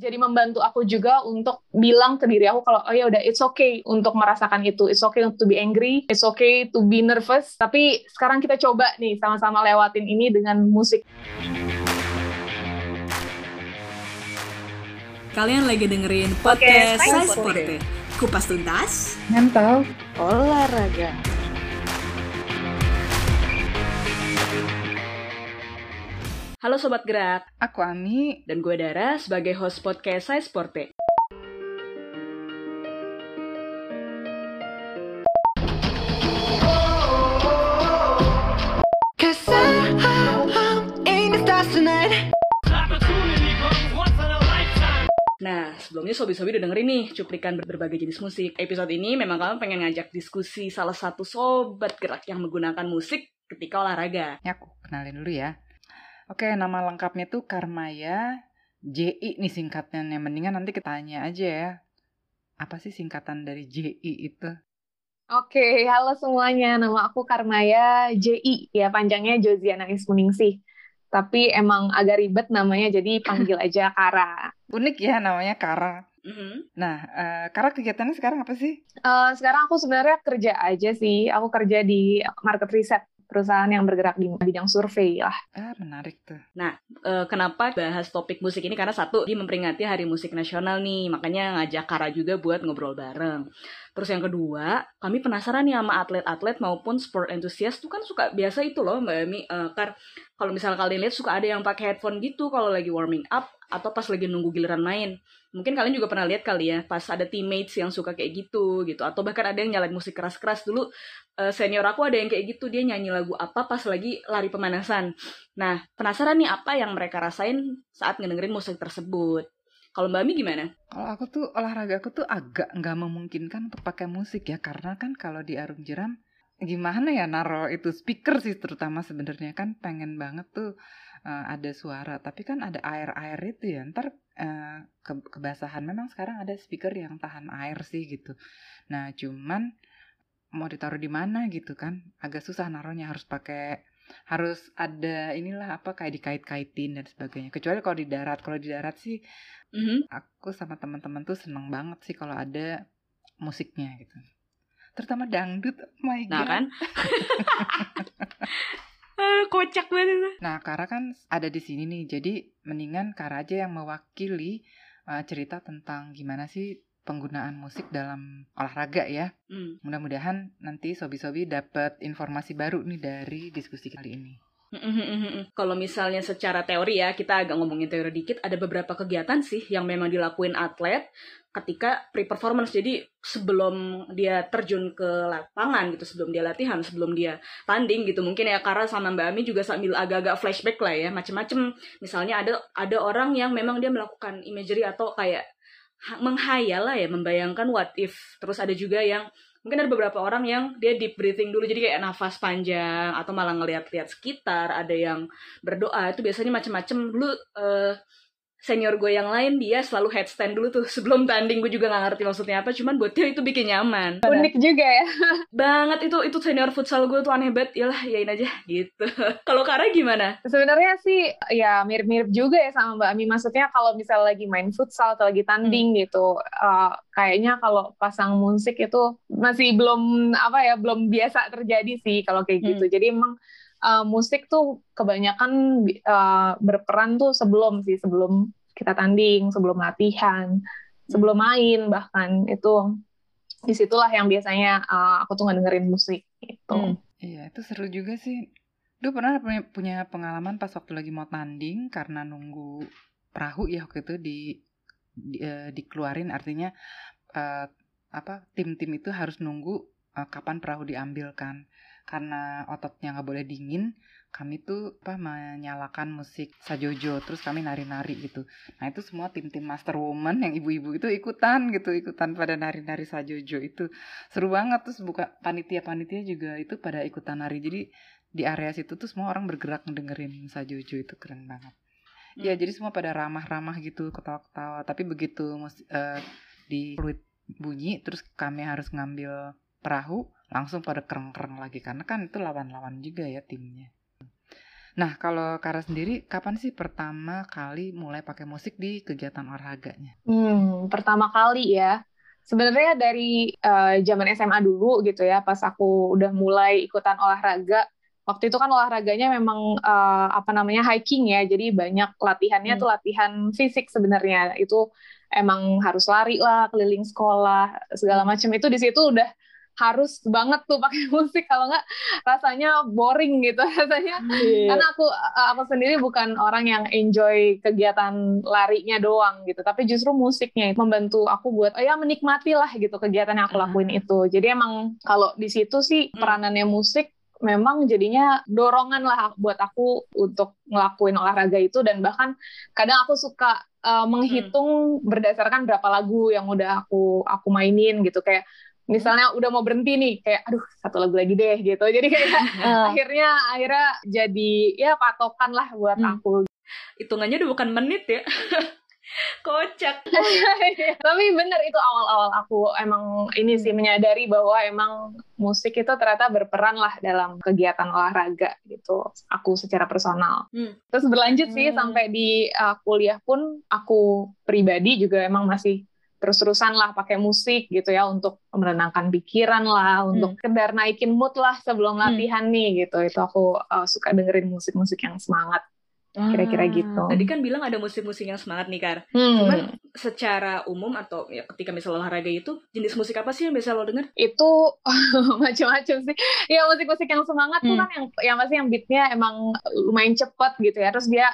jadi membantu aku juga untuk bilang ke diri aku kalau oh ya udah it's okay untuk merasakan itu it's okay to be angry it's okay to be nervous tapi sekarang kita coba nih sama-sama lewatin ini dengan musik Kalian lagi dengerin podcast Saya Sporte. Kupas tuntas, Mental. olahraga. Halo Sobat Gerak, Aku Ami. dan gue Dara sebagai host podcast Saya Sporte. Nah, sebelumnya Sobi-Sobi udah dengerin nih cuplikan ber- berbagai jenis musik. Episode ini memang kalian pengen ngajak diskusi salah satu sobat gerak yang menggunakan musik ketika olahraga. Ya, aku kenalin dulu ya. Oke, nama lengkapnya tuh Karmaya JI nih singkatnya. Mendingan nanti kita tanya aja ya. Apa sih singkatan dari JI itu? Oke, halo semuanya. Nama aku Karmaya JI, ya panjangnya Josiana Ismuningsih. Tapi emang agak ribet namanya, jadi panggil aja Kara. Unik ya namanya Kara. Mhm. Nah, eh, Kara kegiatannya sekarang apa sih? Eh, sekarang aku sebenarnya kerja aja sih. Aku kerja di market research, perusahaan yang bergerak di bidang survei lah. Ah, menarik tuh. Eh, kenapa bahas topik musik ini? Karena satu, dia memperingati Hari Musik Nasional nih, makanya ngajak Kara juga buat ngobrol bareng. Terus yang kedua, kami penasaran nih sama atlet-atlet maupun sport enthusiast tuh kan suka biasa itu loh Mbak Emi. Eh, Kar, kalau misalnya kalian lihat suka ada yang pakai headphone gitu kalau lagi warming up atau pas lagi nunggu giliran main. Mungkin kalian juga pernah lihat kali ya, pas ada teammates yang suka kayak gitu gitu. Atau bahkan ada yang nyalain musik keras-keras dulu. eh, senior aku ada yang kayak gitu, dia nyanyi lagu apa pas lagi lari pemanasan. Nah, penasaran nih apa yang mereka rasain saat ngedengerin musik tersebut. Kalau Mbak Mi gimana? Kalau aku tuh olahraga aku tuh agak nggak memungkinkan untuk pakai musik ya. Karena kan kalau di Arum Jeram gimana ya naro itu speaker sih terutama sebenarnya. Kan pengen banget tuh eh, ada suara. Tapi kan ada air-air itu ya. Ntar eh, ke- kebasahan. Memang sekarang ada speaker yang tahan air sih gitu. Nah cuman mau ditaruh di mana gitu kan agak susah naruhnya. Harus pakai harus ada inilah apa kayak dikait-kaitin dan sebagainya kecuali kalau di darat kalau di darat sih Mhm. aku sama teman-teman tuh seneng banget sih kalau ada musiknya gitu. Terutama dangdut, oh my Nah god. kan? Ah, Kocak banget. Nah, Kara kan ada di sini nih, jadi mendingan Kara aja yang mewakili uh, cerita tentang gimana sih penggunaan musik dalam olahraga ya. Hmm. Mudah-mudahan nanti sobi-sobi dapat informasi baru nih dari diskusi kali ini. Kalau misalnya secara teori ya, kita agak ngomongin teori dikit, ada beberapa kegiatan sih yang memang dilakuin atlet ketika pre-performance. Jadi sebelum dia terjun ke lapangan gitu, sebelum dia latihan, sebelum dia tanding gitu. Mungkin ya Kara sama Mbak Ami juga sambil agak-agak flashback lah ya, macem-macem. Misalnya ada ada orang yang memang dia melakukan imagery atau kayak menghayal lah ya, membayangkan what if. Terus ada juga yang mungkin ada beberapa orang yang dia deep breathing dulu jadi kayak nafas panjang atau malah ngeliat-liat sekitar ada yang berdoa itu biasanya macem-macem dulu eh, senior gue yang lain dia selalu headstand dulu tuh. Sebelum tanding gue juga nggak ngerti maksudnya apa. Cuman buat dia itu bikin nyaman. Unik juga ya. banget itu itu senior futsal gue tuh aneh banget. Yalah yain aja gitu. Kalau Kara gimana? Sebenarnya sih ya mirip-mirip juga ya sama Mbak Ami. Maksudnya kalau misal lagi main futsal atau lagi tanding gitu, eh, kayaknya kalau pasang musik itu masih belum apa ya, belum biasa terjadi sih kalau kayak gitu. Jadi emang eh, musik tuh kebanyakan eh, berperan tuh sebelum sih, sebelum kita tanding, sebelum latihan, sebelum main bahkan itu di situlah yang biasanya eh, aku tuh ngedengerin musik gitu. Hmm. Iya, itu seru juga sih. Dulu pernah punya, punya pengalaman pas waktu lagi mau tanding karena nunggu perahu ya waktu itu di, di eh, dikeluarin artinya eh, apa tim-tim itu harus nunggu eh, kapan perahu diambil kan. Karena ototnya nggak boleh dingin, kami tuh apa menyalakan musik sajojo terus kami nari-nari gitu. Nah, itu semua tim-tim master woman yang ibu-ibu itu ikutan gitu, ikutan pada nari-nari sajojo itu. Seru banget terus buka panitia-panitia juga itu pada ikutan nari. Jadi di area situ tuh semua orang bergerak dengerin sajojo itu keren banget. Ya jadi semua pada ramah-ramah gitu ketawa-ketawa. Tapi begitu mus- eh, di fluid bunyi terus kami harus ngambil perahu langsung pada kereng-kereng lagi karena kan itu lawan-lawan juga ya timnya Nah, kalau Kara sendiri, kapan sih pertama kali mulai pakai musik di kegiatan olahraganya? Hmm, pertama kali ya. Sebenarnya dari uh, zaman SMA dulu gitu ya, pas aku udah mulai ikutan olahraga. Waktu itu kan olahraganya memang uh, apa namanya hiking ya, jadi banyak latihannya Hmm. tuh latihan fisik sebenarnya. Itu emang harus lari lah, keliling sekolah, segala macam. Itu di situ udah harus banget tuh pakai musik kalau nggak rasanya boring gitu. Rasanya karena aku aku sendiri bukan orang yang enjoy kegiatan larinya doang gitu tapi justru musiknya itu membantu aku buat ya menikmati lah gitu kegiatan yang aku lakuin itu. Jadi emang kalau di situ sih Hmm. peranannya musik memang jadinya dorongan lah buat aku untuk ngelakuin olahraga itu dan bahkan kadang aku suka uh, menghitung berdasarkan berapa lagu yang udah aku aku mainin gitu. Kayak misalnya udah mau berhenti nih kayak aduh satu lagu lagi deh gitu jadi kayak akhirnya akhirnya jadi ya patokan lah buat Hmm. aku Hitungannya udah bukan menit ya. Kocak. tapi bener itu awal-awal aku emang ini sih menyadari bahwa emang musik itu ternyata berperan lah dalam kegiatan olahraga gitu aku secara personal Hmm. terus berlanjut sih Hmm. sampai di uh, kuliah pun aku pribadi juga emang masih terus-terusan lah pakai musik gitu ya untuk menenangkan pikiran lah untuk sekedar naikin mood lah sebelum Hmm. latihan nih gitu itu aku uh, suka dengerin musik-musik yang semangat kira-kira gitu Tadi kan bilang ada musik-musik yang semangat nih, Kar. Hmm. Cuman secara umum atau ya ketika misal olahraga itu jenis musik apa sih yang biasa lo denger? itu macam-macam sih. Ya musik-musik yang semangat tuh Hmm. kan yang yang pasti yang beatnya emang lumayan cepat gitu ya. Terus dia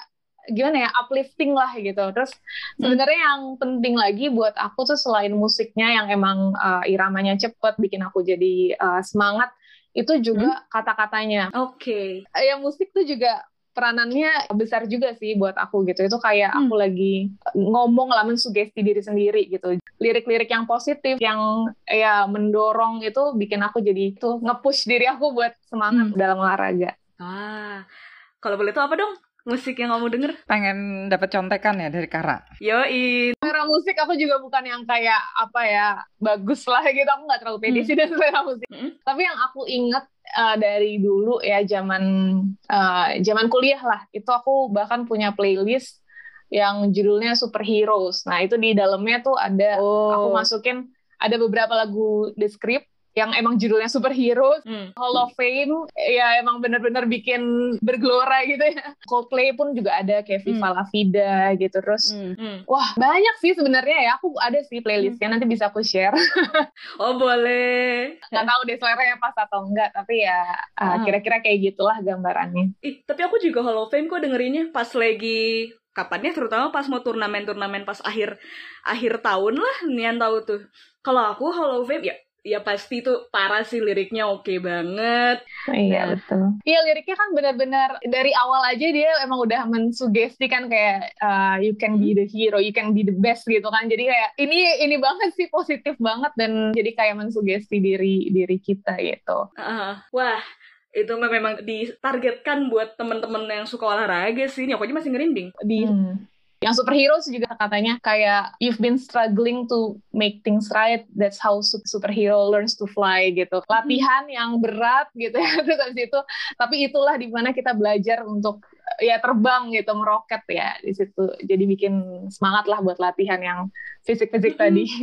gimana ya uplifting lah gitu. Terus sebenarnya yang penting lagi buat aku tuh selain musiknya yang emang uh, iramanya cepet bikin aku jadi uh, semangat itu juga kata-katanya. Oke. Ya musik tuh juga peranannya besar juga sih buat aku gitu. Itu kayak Hmm. aku lagi ngomong lah mensugesti diri sendiri gitu. Lirik-lirik yang positif yang ya mendorong itu bikin aku jadi itu nge-push diri aku buat semangat Hmm. dalam olahraga. Ah, kalau boleh tahu apa dong musik yang kamu denger? Pengen dapat contekan ya dari Kara? Yoi. Selera musik aku juga bukan yang kayak apa ya bagus lah gitu. Aku nggak terlalu pede Hmm. sih dengan selera musik. Mm-mm. Tapi yang aku inget uh, dari dulu ya zaman uh, zaman kuliah lah itu aku bahkan punya playlist yang judulnya Superheroes. Nah itu di dalamnya tuh ada aku masukin ada beberapa lagu The Script yang emang judulnya Superheroes. Hmm. Hall of Fame ya emang bener-bener bikin bergelora gitu ya. Coldplay pun juga ada kayak Viva La Vida gitu terus. Hmm. Wah banyak sih sebenarnya ya. Aku ada sih playlistnya nanti bisa aku share. Oh boleh. nggak tahu deh seleranya pas atau enggak tapi ya uh, Ah. kira-kira kayak gitulah gambarannya Ih, tapi aku juga Hall of Fame kok dengerinnya pas lagi kapannya terutama pas mau turnamen-turnamen pas akhir akhir tahun lah nian tahu tuh. Kalau aku Hall of Fame ya ya pasti tuh parah sih liriknya oke banget. iya Nah. betul iya liriknya kan benar-benar dari awal aja dia emang udah mensugestikan kayak uh, you can be the hero you can be the best gitu kan jadi kayak ini ini banget sih positif banget dan jadi kayak mensugesti diri diri kita gitu Ah, wah, itu memang ditargetkan buat temen-temen yang suka olahraga sih. Ini aku aja masih ngerinding. di yang superheroes juga katanya kayak you've been struggling to make things right. That's how su- superhero learns to fly gitu. Latihan yang berat gitu ya. Terus habis itu tapi itulah di mana kita belajar untuk ya terbang gitu. Meroket ya di situ. Jadi bikin semangat lah buat latihan yang fisik-fisik Mm-mm. tadi.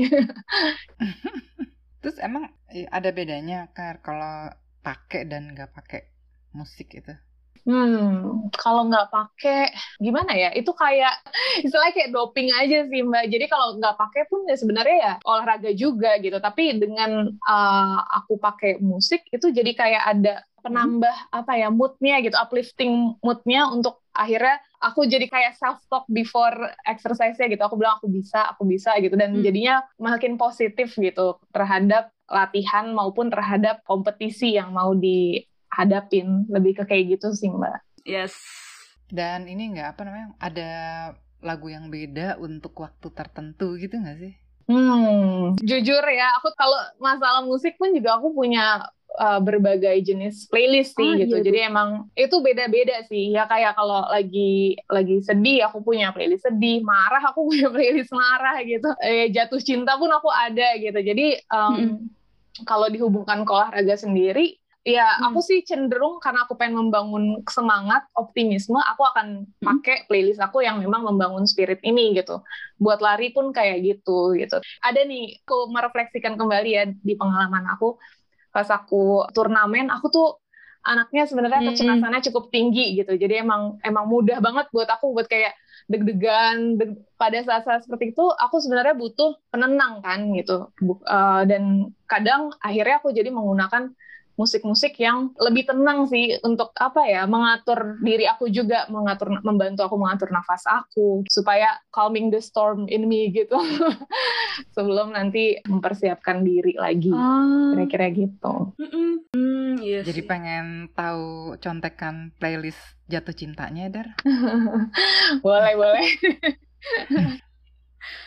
Terus emang eh, ada bedanya Kar kalau pakai dan nggak pakai musik itu? Hmm, kalau nggak pakai gimana ya? Itu kayak istilahnya kayak doping aja sih Mbak. Jadi kalau nggak pakai pun ya sebenarnya ya olahraga juga gitu. Tapi dengan uh, aku pakai musik itu jadi kayak ada penambah apa ya moodnya gitu, uplifting moodnya untuk akhirnya aku jadi kayak self talk before exercise-nya gitu. Aku bilang aku bisa, aku bisa gitu dan Hmm. jadinya makin positif gitu terhadap latihan maupun terhadap kompetisi yang mau dihadapin. Lebih ke kayak gitu sih, Mbak. Yes. Dan ini nggak apa namanya? Ada lagu yang beda untuk waktu tertentu gitu nggak sih? Hmm, jujur ya, aku kalau masalah musik pun juga aku punya uh, berbagai jenis playlist sih Oh, gitu. iya, Jadi emang itu beda-beda sih. Ya kayak kalau lagi lagi sedih aku punya playlist sedih, marah aku punya playlist marah gitu. Eh, jatuh cinta pun aku ada gitu. Jadi um, kalau dihubungkan ke olahraga sendiri ya Hmm. aku sih cenderung karena aku pengen membangun semangat, optimisme, aku akan Hmm. pakai playlist aku yang memang membangun spirit ini gitu. Buat lari pun kayak gitu gitu. Ada nih, aku merefleksikan kembali ya di pengalaman aku pas aku turnamen, aku tuh anaknya sebenarnya Hmm. kecemasannya cukup tinggi gitu. Jadi emang emang mudah banget buat aku buat kayak deg-degan deg- pada saat-saat seperti itu aku sebenarnya butuh penenang kan gitu eh, dan kadang akhirnya aku jadi menggunakan musik-musik yang lebih tenang sih untuk apa ya mengatur diri aku juga mengatur membantu aku mengatur nafas aku supaya calming the storm in me gitu sebelum nanti mempersiapkan diri lagi Ah. kira-kira gitu. Hmm, iya Jadi sih. pengen tahu contekan playlist jatuh cintanya, Dar? boleh boleh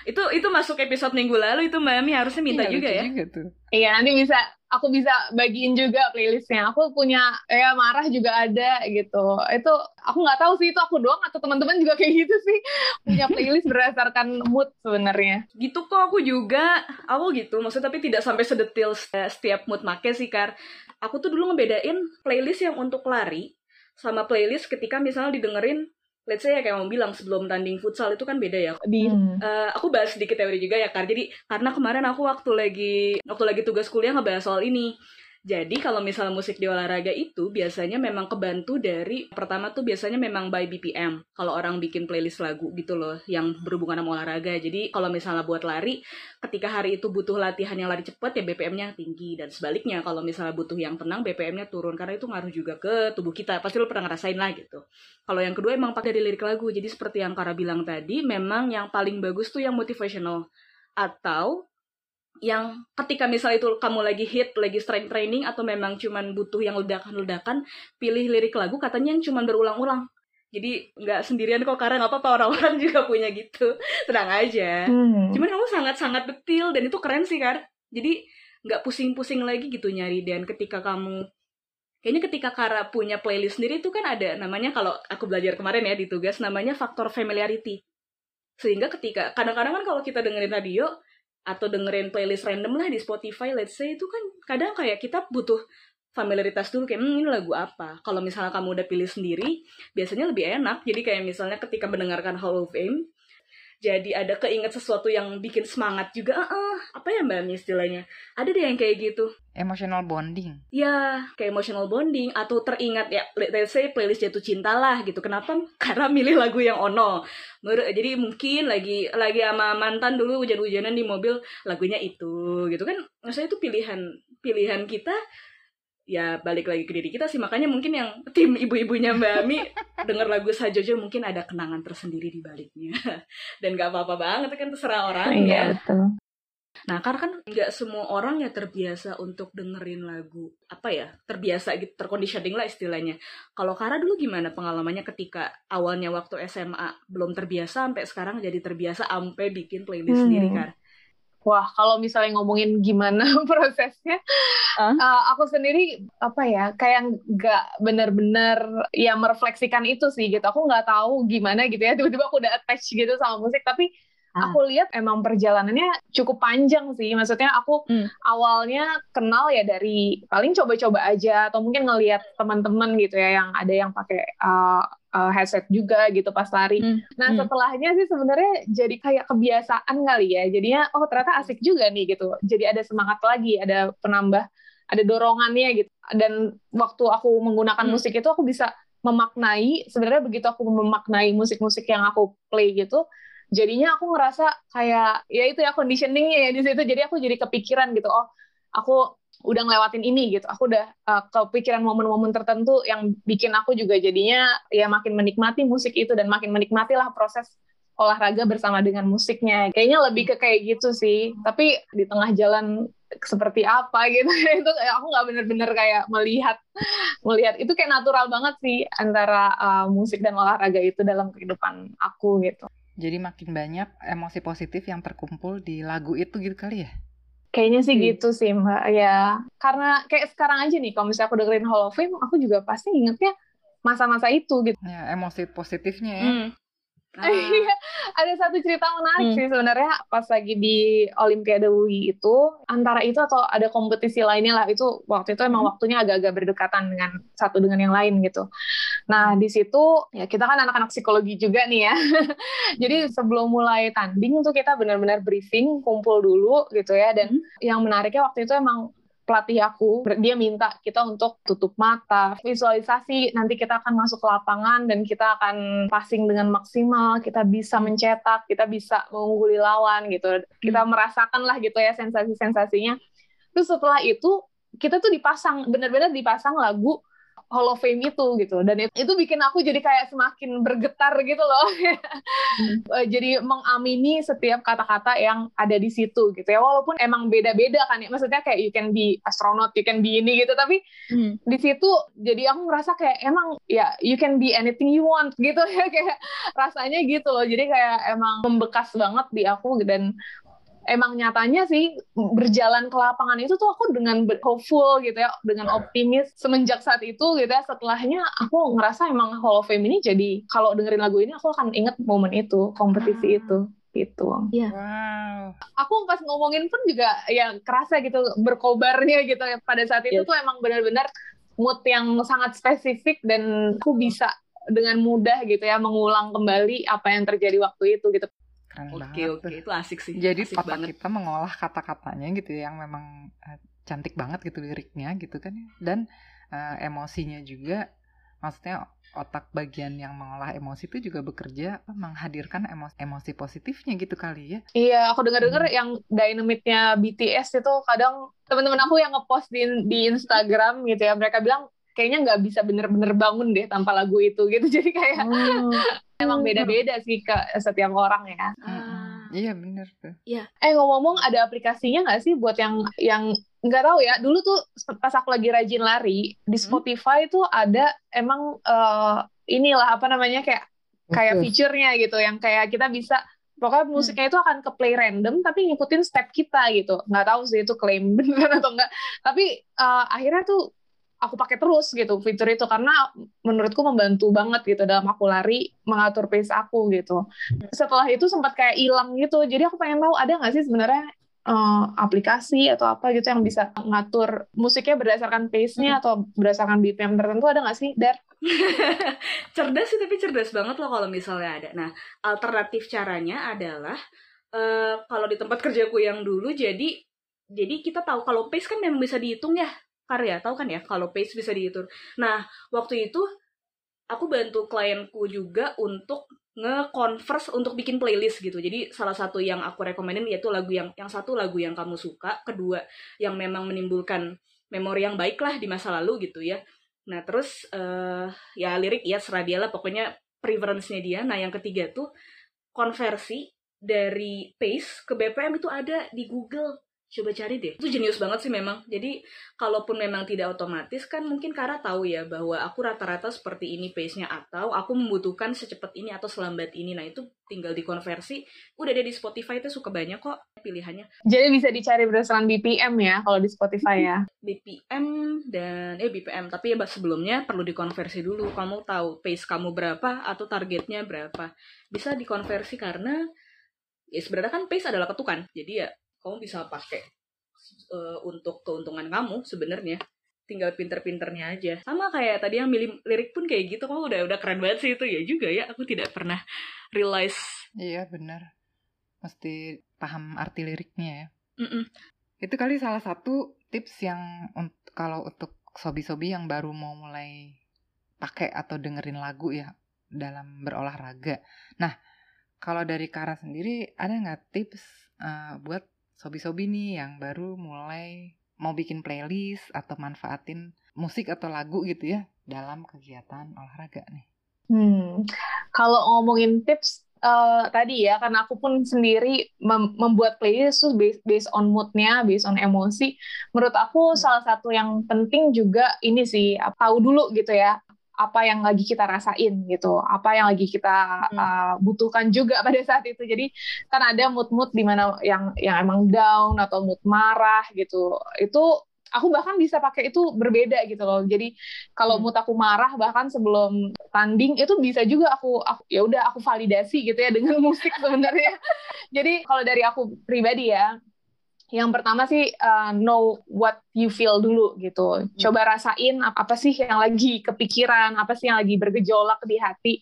Itu itu masuk episode minggu lalu itu Mbak Ami harusnya minta Iya, juga lucu ya. juga tuh. Iya nanti bisa aku bisa bagiin juga playlistnya. Aku punya ya marah juga ada gitu. Itu aku nggak tahu sih itu aku doang atau teman-teman juga kayak gitu sih punya playlist berdasarkan mood sebenarnya. Gitu kok aku juga, aku gitu. Maksudnya tapi tidak sampai sedetil eh, setiap mood make sih, Kar. Aku tuh dulu ngebedain playlist yang untuk lari sama playlist ketika misalnya didengerin let's say ya kayak mau bilang sebelum tanding futsal itu kan beda ya. Di Eh, aku bahas sedikit teori juga ya Kar. Jadi karena kemarin aku waktu lagi waktu lagi tugas kuliah ngebahas soal ini. Jadi kalau misalnya musik di olahraga itu biasanya memang kebantu dari pertama tuh biasanya memang by BPM. Kalau orang bikin playlist lagu gitu loh yang berhubungan sama olahraga. Jadi kalau misalnya buat lari, ketika hari itu butuh latihan yang lari cepat ya BPM-nya tinggi dan sebaliknya kalau misalnya butuh yang tenang BPM-nya turun karena itu ngaruh juga ke tubuh kita. Pasti lo pernah ngerasain lah gitu. Kalau yang kedua emang pakai dari lirik lagu. Jadi seperti yang Kara bilang tadi, memang yang paling bagus tuh yang motivational atau yang ketika misalnya itu kamu lagi hit, lagi strength training atau memang cuman butuh yang ledakan-ledakan, pilih lirik lagu katanya yang cuman berulang-ulang. Jadi nggak sendirian kok karena nggak apa-apa orang-orang juga punya gitu. Tenang aja. Hmm. Cuman kamu sangat-sangat detil dan itu keren sih Kar. Jadi nggak pusing-pusing lagi gitu nyari dan ketika kamu kayaknya ketika Kara punya playlist sendiri itu kan ada namanya kalau aku belajar kemarin ya di tugas namanya faktor familiarity. Sehingga ketika kadang-kadang kan kalau kita dengerin radio atau dengerin playlist random lah di Spotify let's say itu kan kadang kayak kita butuh familiaritas dulu kayak hmm, ini lagu apa. Kalau misalnya kamu udah pilih sendiri, biasanya lebih enak. Jadi kayak misalnya ketika mendengarkan Hall of Fame, jadi ada keinget sesuatu yang bikin semangat juga. Ah, ah, apa ya mbak Ami istilahnya? Ada deh yang kayak gitu. Emotional bonding. Ya, kayak emotional bonding atau teringat ya, let- let's say playlist jatuh cinta lah gitu. Kenapa? Karena milih lagu yang ono. Jadi mungkin lagi lagi sama mantan dulu hujan-hujanan di mobil lagunya itu gitu kan. Maksudnya itu pilihan pilihan kita ya balik lagi ke diri kita sih makanya mungkin yang tim ibu-ibunya Mbak Ami denger lagu Sajojo mungkin ada kenangan tersendiri di baliknya dan gak apa-apa banget kan terserah orang ya Iya betul. Nah, karena kan nggak semua orang ya terbiasa untuk dengerin lagu apa ya, terbiasa gitu, terconditioning lah istilahnya. Kalau Kara dulu gimana pengalamannya ketika awalnya waktu SMA belum terbiasa sampai sekarang jadi terbiasa sampai bikin playlist Hmm. sendiri Kar? Wah, kalau misalnya ngomongin gimana prosesnya, Hah? uh, aku sendiri apa ya, kayak nggak benar-benar ya merefleksikan itu sih gitu. Aku nggak tahu gimana gitu ya, tiba-tiba aku udah attach gitu sama musik, tapi. Aku lihat emang perjalanannya cukup panjang sih. Maksudnya aku Hmm. awalnya kenal ya dari paling coba-coba aja atau mungkin ngelihat teman-teman gitu ya yang ada yang pakai uh, uh, headset juga gitu pas lari. Hmm. Nah, Hmm. setelahnya sih sebenarnya jadi kayak kebiasaan kali ya. Jadinya oh ternyata asik juga nih gitu. Jadi ada semangat lagi, ada penambah, ada dorongannya gitu. Dan waktu aku menggunakan Hmm. musik itu aku bisa memaknai sebenarnya begitu aku memaknai musik-musik yang aku play gitu, jadinya aku ngerasa kayak ya itu ya conditioningnya ya di situ. Jadi aku jadi kepikiran gitu. Oh, aku udah ngelewatin ini gitu. Aku udah uh, kepikiran momen-momen tertentu yang bikin aku juga jadinya ya makin menikmati musik itu dan makin menikmati lah proses olahraga bersama dengan musiknya. Kayaknya lebih ke kayak gitu sih. Tapi di tengah jalan seperti apa gitu itu aku nggak bener-bener kayak melihat melihat itu kayak natural banget sih antara uh, musik dan olahraga itu dalam kehidupan aku gitu. Jadi makin banyak emosi positif yang terkumpul di lagu itu gitu kali ya? Kayaknya sih Hmm. gitu sih Mbak. Ya, karena kayak sekarang aja nih, kalau misalnya aku dengerin Hall of Fame, aku juga pasti ingetnya masa-masa itu gitu. Ya, emosi positifnya ya. Hmm. Ah, Iya, ada satu cerita menarik Hmm. sih sebenarnya pas lagi di Olimpiade UI itu antara itu atau ada kompetisi lainnya lah itu waktu itu emang Hmm. waktunya agak-agak berdekatan dengan satu dengan yang lain gitu. Nah di situ ya kita kan anak-anak psikologi juga nih ya. Jadi sebelum mulai tanding tuh kita benar-benar briefing, kumpul dulu gitu ya. Dan Hmm. yang menariknya waktu itu emang pelatih aku dia minta kita untuk tutup mata, visualisasi nanti kita akan masuk ke lapangan dan kita akan passing dengan maksimal, kita bisa mencetak, kita bisa mengungguli lawan gitu. Kita merasakan lah gitu ya sensasi-sensasinya. Terus setelah itu kita tuh dipasang benar-benar dipasang lagu Hall of Fame itu gitu. Dan itu, itu bikin aku jadi kayak semakin bergetar gitu loh. Eh, jadi mengamini setiap kata-kata yang ada di situ gitu ya. Walaupun emang beda-beda kan ya. Maksudnya kayak you can be astronaut you can be ini gitu. Tapi Hmm. di situ jadi aku ngerasa kayak emang ya you can be anything you want gitu ya. Kayak rasanya gitu loh. Jadi kayak emang membekas banget di aku. Dan emang nyatanya sih berjalan ke lapangan itu tuh aku dengan hopeful gitu ya dengan optimis semenjak saat itu gitu ya setelahnya aku ngerasa emang Hall of Fame ini jadi kalau dengerin lagu ini aku akan inget momen itu kompetisi Ah. itu gitu Wow. aku pas ngomongin pun juga ya kerasa gitu berkobarnya gitu ya pada saat itu Yes. tuh emang benar-benar mood yang sangat spesifik dan aku bisa dengan mudah gitu ya mengulang kembali apa yang terjadi waktu itu gitu. Keren Oke banget oke tuh. itu asik sih. Jadi asik otak banget. kita mengolah kata-katanya gitu ya, yang memang eh, cantik banget gitu liriknya gitu kan ya. Dan eh, emosinya juga maksudnya otak bagian yang mengolah emosi itu juga bekerja apa, menghadirkan emosi, emosi positifnya gitu kali ya. Iya, aku dengar-dengar yang dynamitnya BTS itu kadang teman-teman aku yang ngepost di di Instagram gitu ya, mereka bilang kayaknya nggak bisa bener-bener bangun deh tanpa lagu itu gitu. Jadi kayak Oh. Emang beda-beda sih ke setiap orang ya. Mm-mm. Iya bener tuh. Eh ngomong-ngomong ada aplikasinya nggak sih buat yang yang nggak tahu ya. Dulu tuh pas aku lagi rajin lari di Spotify tuh ada emang eh, inilah apa namanya kayak kayak fiturnya gitu yang kayak kita bisa pokoknya musiknya itu akan ke play random tapi ngikutin step kita gitu. Nggak tahu sih itu klaim beneran atau enggak. Tapi eh, akhirnya tuh aku pakai terus gitu fitur itu karena menurutku membantu banget gitu dalam aku lari mengatur pace aku gitu. Setelah itu sempat kayak hilang gitu. Jadi aku pengen tahu ada nggak sih sebenarnya eh, aplikasi atau apa gitu yang bisa ngatur musiknya berdasarkan pace-nya atau berdasarkan BPM tertentu ada nggak sih? Dar? cerdas sih tapi cerdas banget loh kalau misalnya ada. Nah, alternatif caranya adalah eh kalau di tempat kerjaku yang dulu jadi jadi kita tahu kalau pace kan memang bisa dihitung ya karya tahu kan ya kalau pace bisa dihitung. Nah, waktu itu aku bantu klienku juga untuk nge-converse untuk bikin playlist gitu. Jadi salah satu yang aku rekomenin yaitu lagu yang yang satu lagu yang kamu suka, kedua yang memang menimbulkan memori yang baik lah di masa lalu gitu ya. Nah, terus eh ya lirik ya serah dia lah pokoknya preference-nya dia. Nah, yang ketiga tuh konversi dari pace ke BPM itu ada di Google. Coba cari deh. Itu jenius banget sih memang. Jadi, kalaupun memang tidak otomatis kan mungkin Kara tahu ya bahwa aku rata-rata seperti ini pace-nya atau aku membutuhkan secepat ini atau selambat ini. Nah, itu tinggal dikonversi. Udah ada di Spotify itu suka banyak kok pilihannya. Jadi bisa dicari berdasarkan BPM ya kalau di Spotify ya. BPM dan eh BPM tapi ya sebelumnya perlu dikonversi dulu kamu tahu pace kamu berapa atau targetnya berapa bisa dikonversi karena ya sebenarnya kan pace adalah ketukan jadi ya kamu bisa pakai eh, untuk keuntungan kamu sebenarnya tinggal pinter-pinternya aja sama kayak tadi yang milih lirik pun kayak gitu kamu udah udah keren banget sih itu ya juga ya aku tidak pernah realize Iya bener. Mesti paham arti liriknya ya. Mm-mm. Itu kali salah satu tips yang unt- kalau untuk sobi-sobi yang baru mau mulai pakai atau dengerin lagu ya dalam berolahraga. Nah, kalau dari Kara sendiri ada nggak tips eh, buat sobi-sobi nih yang baru mulai mau bikin playlist atau manfaatin musik atau lagu gitu ya dalam kegiatan olahraga nih? Hmm, kalau ngomongin tips eh, tadi ya, karena aku pun sendiri mem- membuat playlist tuh based, based on moodnya, based on emosi. Menurut aku salah satu yang penting juga ini sih, tahu dulu gitu ya, apa yang lagi kita rasain gitu, apa yang lagi kita eh, butuhkan juga pada saat itu. Jadi kan ada mood-mood di mana yang yang emang down atau mood marah gitu. Itu aku bahkan bisa pakai itu berbeda gitu loh jadi kalau Hmm. mood aku marah bahkan sebelum tanding itu bisa juga aku, aku ya udah aku validasi gitu ya dengan musik sebenarnya jadi kalau dari aku pribadi ya yang pertama sih uh, know what you feel dulu gitu. Coba rasain apa sih yang lagi kepikiran, apa sih yang lagi bergejolak di hati.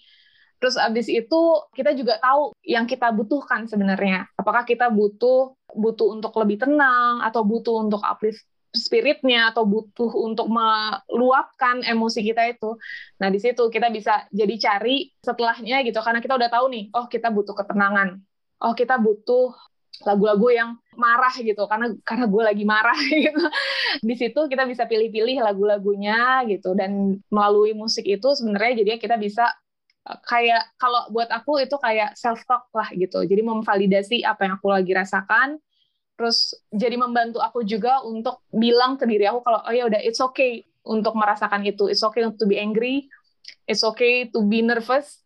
Terus abis itu kita juga tahu yang kita butuhkan sebenarnya. Apakah kita butuh butuh untuk lebih tenang atau butuh untuk uplift spiritnya atau butuh untuk meluapkan emosi kita itu. Nah di situ kita bisa jadi cari setelahnya gitu karena kita udah tahu nih, oh kita butuh ketenangan. Oh kita butuh lagu-lagu yang marah gitu karena karena gue lagi marah gitu. Di situ kita bisa pilih-pilih lagu-lagunya gitu dan melalui musik itu sebenarnya jadinya kita bisa uh, kayak kalau buat aku itu kayak self talk lah gitu. Jadi memvalidasi apa yang aku lagi rasakan terus jadi membantu aku juga untuk bilang ke diri aku kalau oh ya udah it's okay untuk merasakan itu. It's okay to be angry. It's okay to be nervous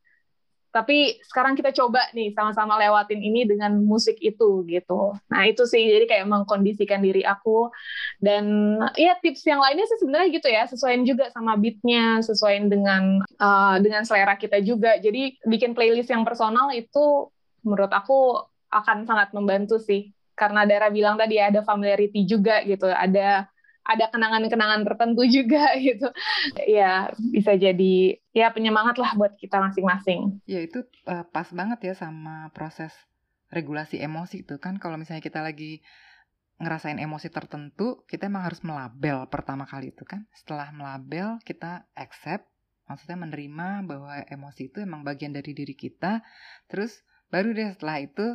tapi sekarang kita coba nih sama-sama lewatin ini dengan musik itu gitu. Nah itu sih. Jadi kayak mengkondisikan diri aku. Dan ya tips yang lainnya sih sebenarnya gitu ya. Sesuaiin juga sama beatnya, sesuaiin dengan uh, dengan selera kita juga. Jadi bikin playlist yang personal itu menurut aku akan sangat membantu sih. Karena Dara bilang tadi ada familiarity juga gitu, ada ada kenangan-kenangan tertentu juga gitu. Ya, bisa jadi ya penyemangat lah buat kita masing-masing. Ya itu uh, pas banget ya sama proses regulasi emosi itu kan kalau misalnya kita lagi ngerasain emosi tertentu, kita emang harus melabel pertama kali itu kan. Setelah melabel, kita accept, maksudnya menerima bahwa emosi itu emang bagian dari diri kita. Terus baru deh setelah itu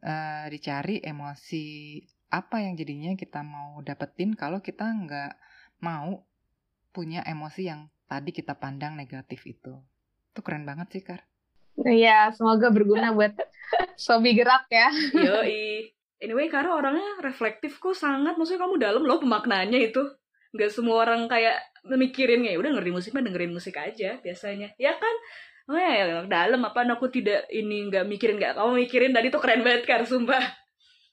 uh, dicari emosi apa yang jadinya kita mau dapetin kalau kita nggak mau punya emosi yang tadi kita pandang negatif itu. Itu keren banget sih, Kar. Iya, semoga berguna buat Sobi gerak ya. Yoi. Anyway, Kara orangnya reflektif kok sangat. Maksudnya kamu dalam loh pemaknaannya itu. Nggak semua orang kayak mikirin ya udah ngerti musik mah dengerin musik aja biasanya. Ya kan? Oh ya, dalam apa aku tidak ini nggak mikirin nggak kamu mikirin tadi tuh keren banget Kar, sumpah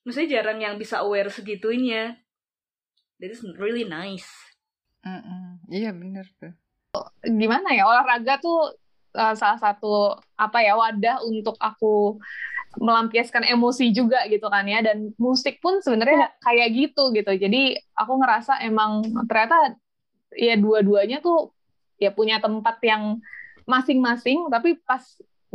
maksudnya jarang yang bisa aware segitunya. That is really nice. Mm -mm. Iya bener tuh. Gimana ya olahraga tuh uh, salah satu apa ya wadah untuk aku melampiaskan emosi juga gitu kan ya dan musik pun sebenarnya kayak gitu gitu. Jadi aku ngerasa emang ternyata ya dua-duanya tuh ya punya tempat yang masing-masing tapi pas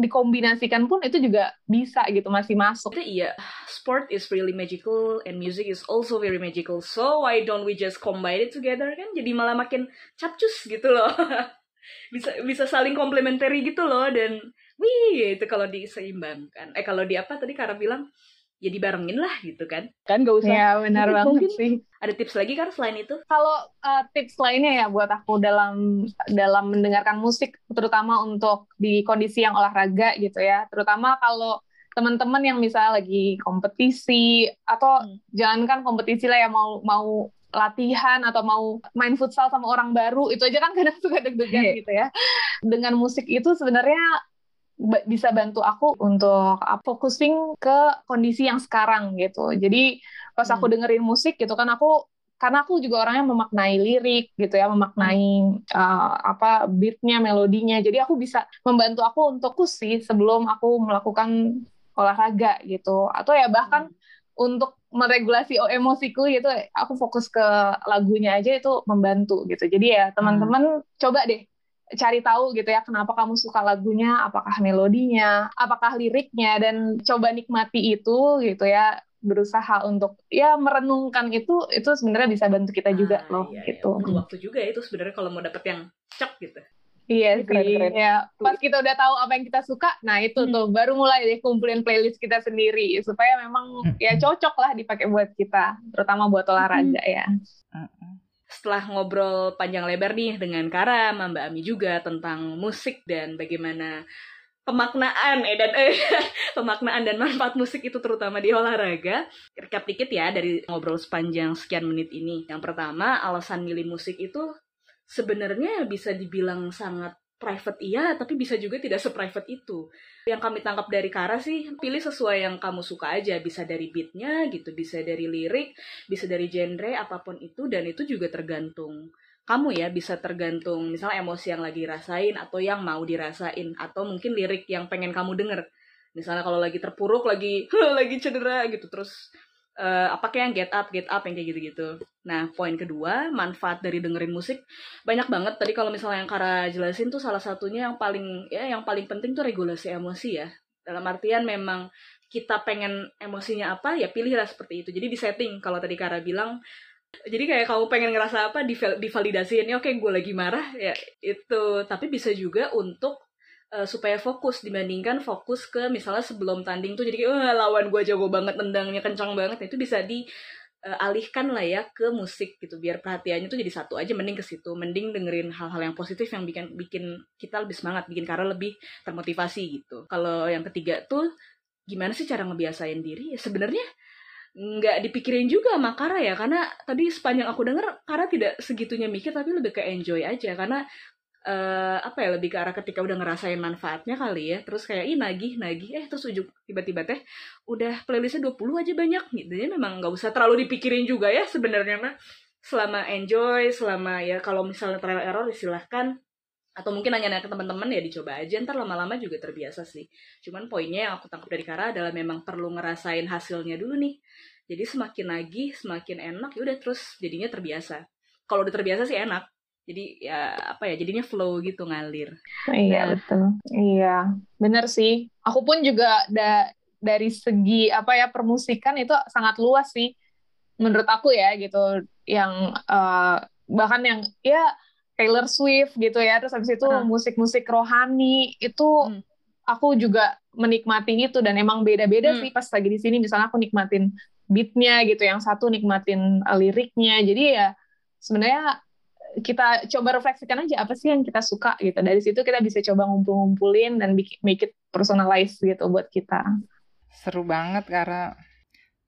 dikombinasikan pun itu juga bisa gitu masih masuk. Itu iya, sport is really magical and music is also very magical. So why don't we just combine it together kan? Jadi malah makin capcus gitu loh. bisa bisa saling komplementari gitu loh dan wih itu kalau diseimbangkan. Eh kalau di apa tadi Kara bilang ya dibarengin lah gitu kan. Kan gak usah. Ya benar banget sih. Ada tips lagi kan selain itu? Kalau uh, tips lainnya ya buat aku dalam dalam mendengarkan musik terutama untuk di kondisi yang olahraga gitu ya. Terutama kalau teman-teman yang misalnya lagi kompetisi atau hmm. jangankan kompetisi lah ya mau mau latihan atau mau main futsal sama orang baru itu aja kan kadang suka deg-degan yeah. gitu ya. Dengan musik itu sebenarnya bisa bantu aku untuk focusing ke kondisi yang sekarang gitu. Jadi pas aku hmm. dengerin musik gitu kan aku karena aku juga orangnya memaknai lirik gitu ya, memaknai uh, apa beatnya, melodinya. Jadi aku bisa membantu aku untuk sih sebelum aku melakukan olahraga gitu. Atau ya bahkan hmm. untuk meregulasi emosiku gitu, aku fokus ke lagunya aja itu membantu gitu. Jadi ya teman-teman hmm. coba deh cari tahu gitu ya kenapa kamu suka lagunya, apakah melodinya, apakah liriknya dan coba nikmati itu gitu ya berusaha untuk ya merenungkan itu itu sebenarnya bisa bantu kita juga ah, loh iya, gitu. Iya. waktu juga ya itu sebenarnya kalau mau dapet yang cek gitu. Iya sih, keren, ya pas kita udah tahu apa yang kita suka, nah itu hmm. tuh baru mulai deh kumpulin playlist kita sendiri supaya memang hmm. ya cocok lah dipakai buat kita, terutama buat olahraga hmm. ya. Hmm setelah ngobrol panjang lebar nih dengan Kara, Mbak Ami juga tentang musik dan bagaimana pemaknaan eh dan eh pemaknaan dan manfaat musik itu terutama di olahraga. Recap dikit ya dari ngobrol sepanjang sekian menit ini. Yang pertama, alasan milih musik itu sebenarnya bisa dibilang sangat private iya, tapi bisa juga tidak seprivate itu. Yang kami tangkap dari Kara sih, pilih sesuai yang kamu suka aja. Bisa dari beatnya gitu, bisa dari lirik, bisa dari genre, apa pun itu. Dan itu juga tergantung kamu ya, bisa tergantung misalnya emosi yang lagi rasain, atau yang mau dirasain, atau mungkin lirik yang pengen kamu denger. Misalnya kalau lagi terpuruk, lagi lagi cedera gitu, terus uh, apa kayak yang get up, get up yang kayak gitu-gitu. Nah, poin kedua, manfaat dari dengerin musik banyak banget. Tadi kalau misalnya yang Kara jelasin tuh salah satunya yang paling ya yang paling penting tuh regulasi emosi ya. Dalam artian memang kita pengen emosinya apa ya pilihlah seperti itu. Jadi di setting kalau tadi Kara bilang jadi kayak kamu pengen ngerasa apa divalidasiin ya oke gue lagi marah ya itu tapi bisa juga untuk uh, supaya fokus dibandingkan fokus ke misalnya sebelum tanding tuh jadi kayak lawan gue jago banget tendangnya kencang banget nah, itu bisa di uh, alihkan lah ya ke musik gitu biar perhatiannya tuh jadi satu aja mending ke situ mending dengerin hal-hal yang positif yang bikin bikin kita lebih semangat bikin karena lebih termotivasi gitu. Kalau yang ketiga tuh gimana sih cara ngebiasain diri? Ya sebenarnya nggak dipikirin juga sama Kara ya karena tadi sepanjang aku denger Kara tidak segitunya mikir tapi lebih ke enjoy aja karena uh, apa ya lebih ke arah ketika udah ngerasain manfaatnya kali ya. Terus kayak ih nagih nagih. Eh terus ujuk tiba-tiba teh udah playlistnya 20 aja banyak. Gitu. Ya memang nggak usah terlalu dipikirin juga ya sebenarnya mah. Selama enjoy selama ya kalau misalnya trial error silahkan. Atau mungkin nanya-nanya ke teman-teman ya dicoba aja. Ntar lama-lama juga terbiasa sih. Cuman poinnya yang aku tangkap dari Kara adalah memang perlu ngerasain hasilnya dulu nih. Jadi semakin nagih semakin enak ya udah terus jadinya terbiasa. Kalau udah terbiasa sih enak jadi ya apa ya jadinya flow gitu ngalir. Iya betul. Iya bener sih. Aku pun juga da dari segi apa ya permusikan itu sangat luas sih. Menurut aku ya gitu. Yang uh, bahkan yang ya Taylor Swift gitu ya. Terus habis itu musik-musik rohani itu hmm. aku juga menikmati itu. Dan emang beda-beda hmm. sih pas lagi di sini. Misalnya aku nikmatin beatnya gitu. Yang satu nikmatin uh, liriknya. Jadi ya sebenarnya kita coba refleksikan aja apa sih yang kita suka gitu. Dari situ kita bisa coba ngumpul-ngumpulin dan make it personalized gitu buat kita. Seru banget karena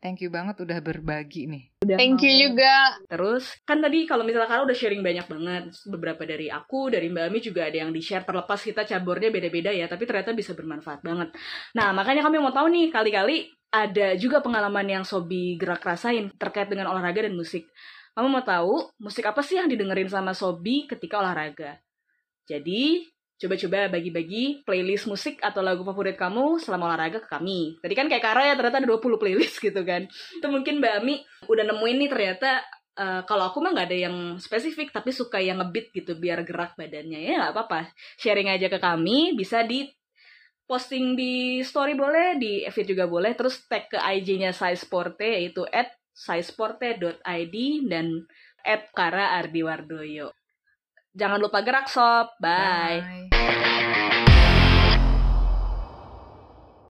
thank you banget udah berbagi nih. Udah thank you juga. Terus kan tadi kalau misalnya Kara udah sharing banyak banget. Beberapa dari aku, dari Mbak Ami juga ada yang di-share terlepas kita cabornya beda-beda ya, tapi ternyata bisa bermanfaat banget. Nah, makanya kami mau tahu nih kali-kali ada juga pengalaman yang Sobi gerak rasain terkait dengan olahraga dan musik. Kamu mau tahu musik apa sih yang didengerin sama Sobi ketika olahraga? Jadi, coba-coba bagi-bagi playlist musik atau lagu favorit kamu selama olahraga ke kami. Tadi kan kayak Kara ya ternyata ada 20 playlist gitu kan. Itu mungkin Mbak Ami udah nemuin nih ternyata uh, kalau aku mah nggak ada yang spesifik tapi suka yang ngebeat gitu biar gerak badannya ya nggak apa-apa. Sharing aja ke kami bisa di posting di story boleh, di feed juga boleh, terus tag ke IG-nya Size Porte yaitu at saisporte.id dan at Kara Ardiwardoyo. Jangan lupa gerak sob. Bye. Bye.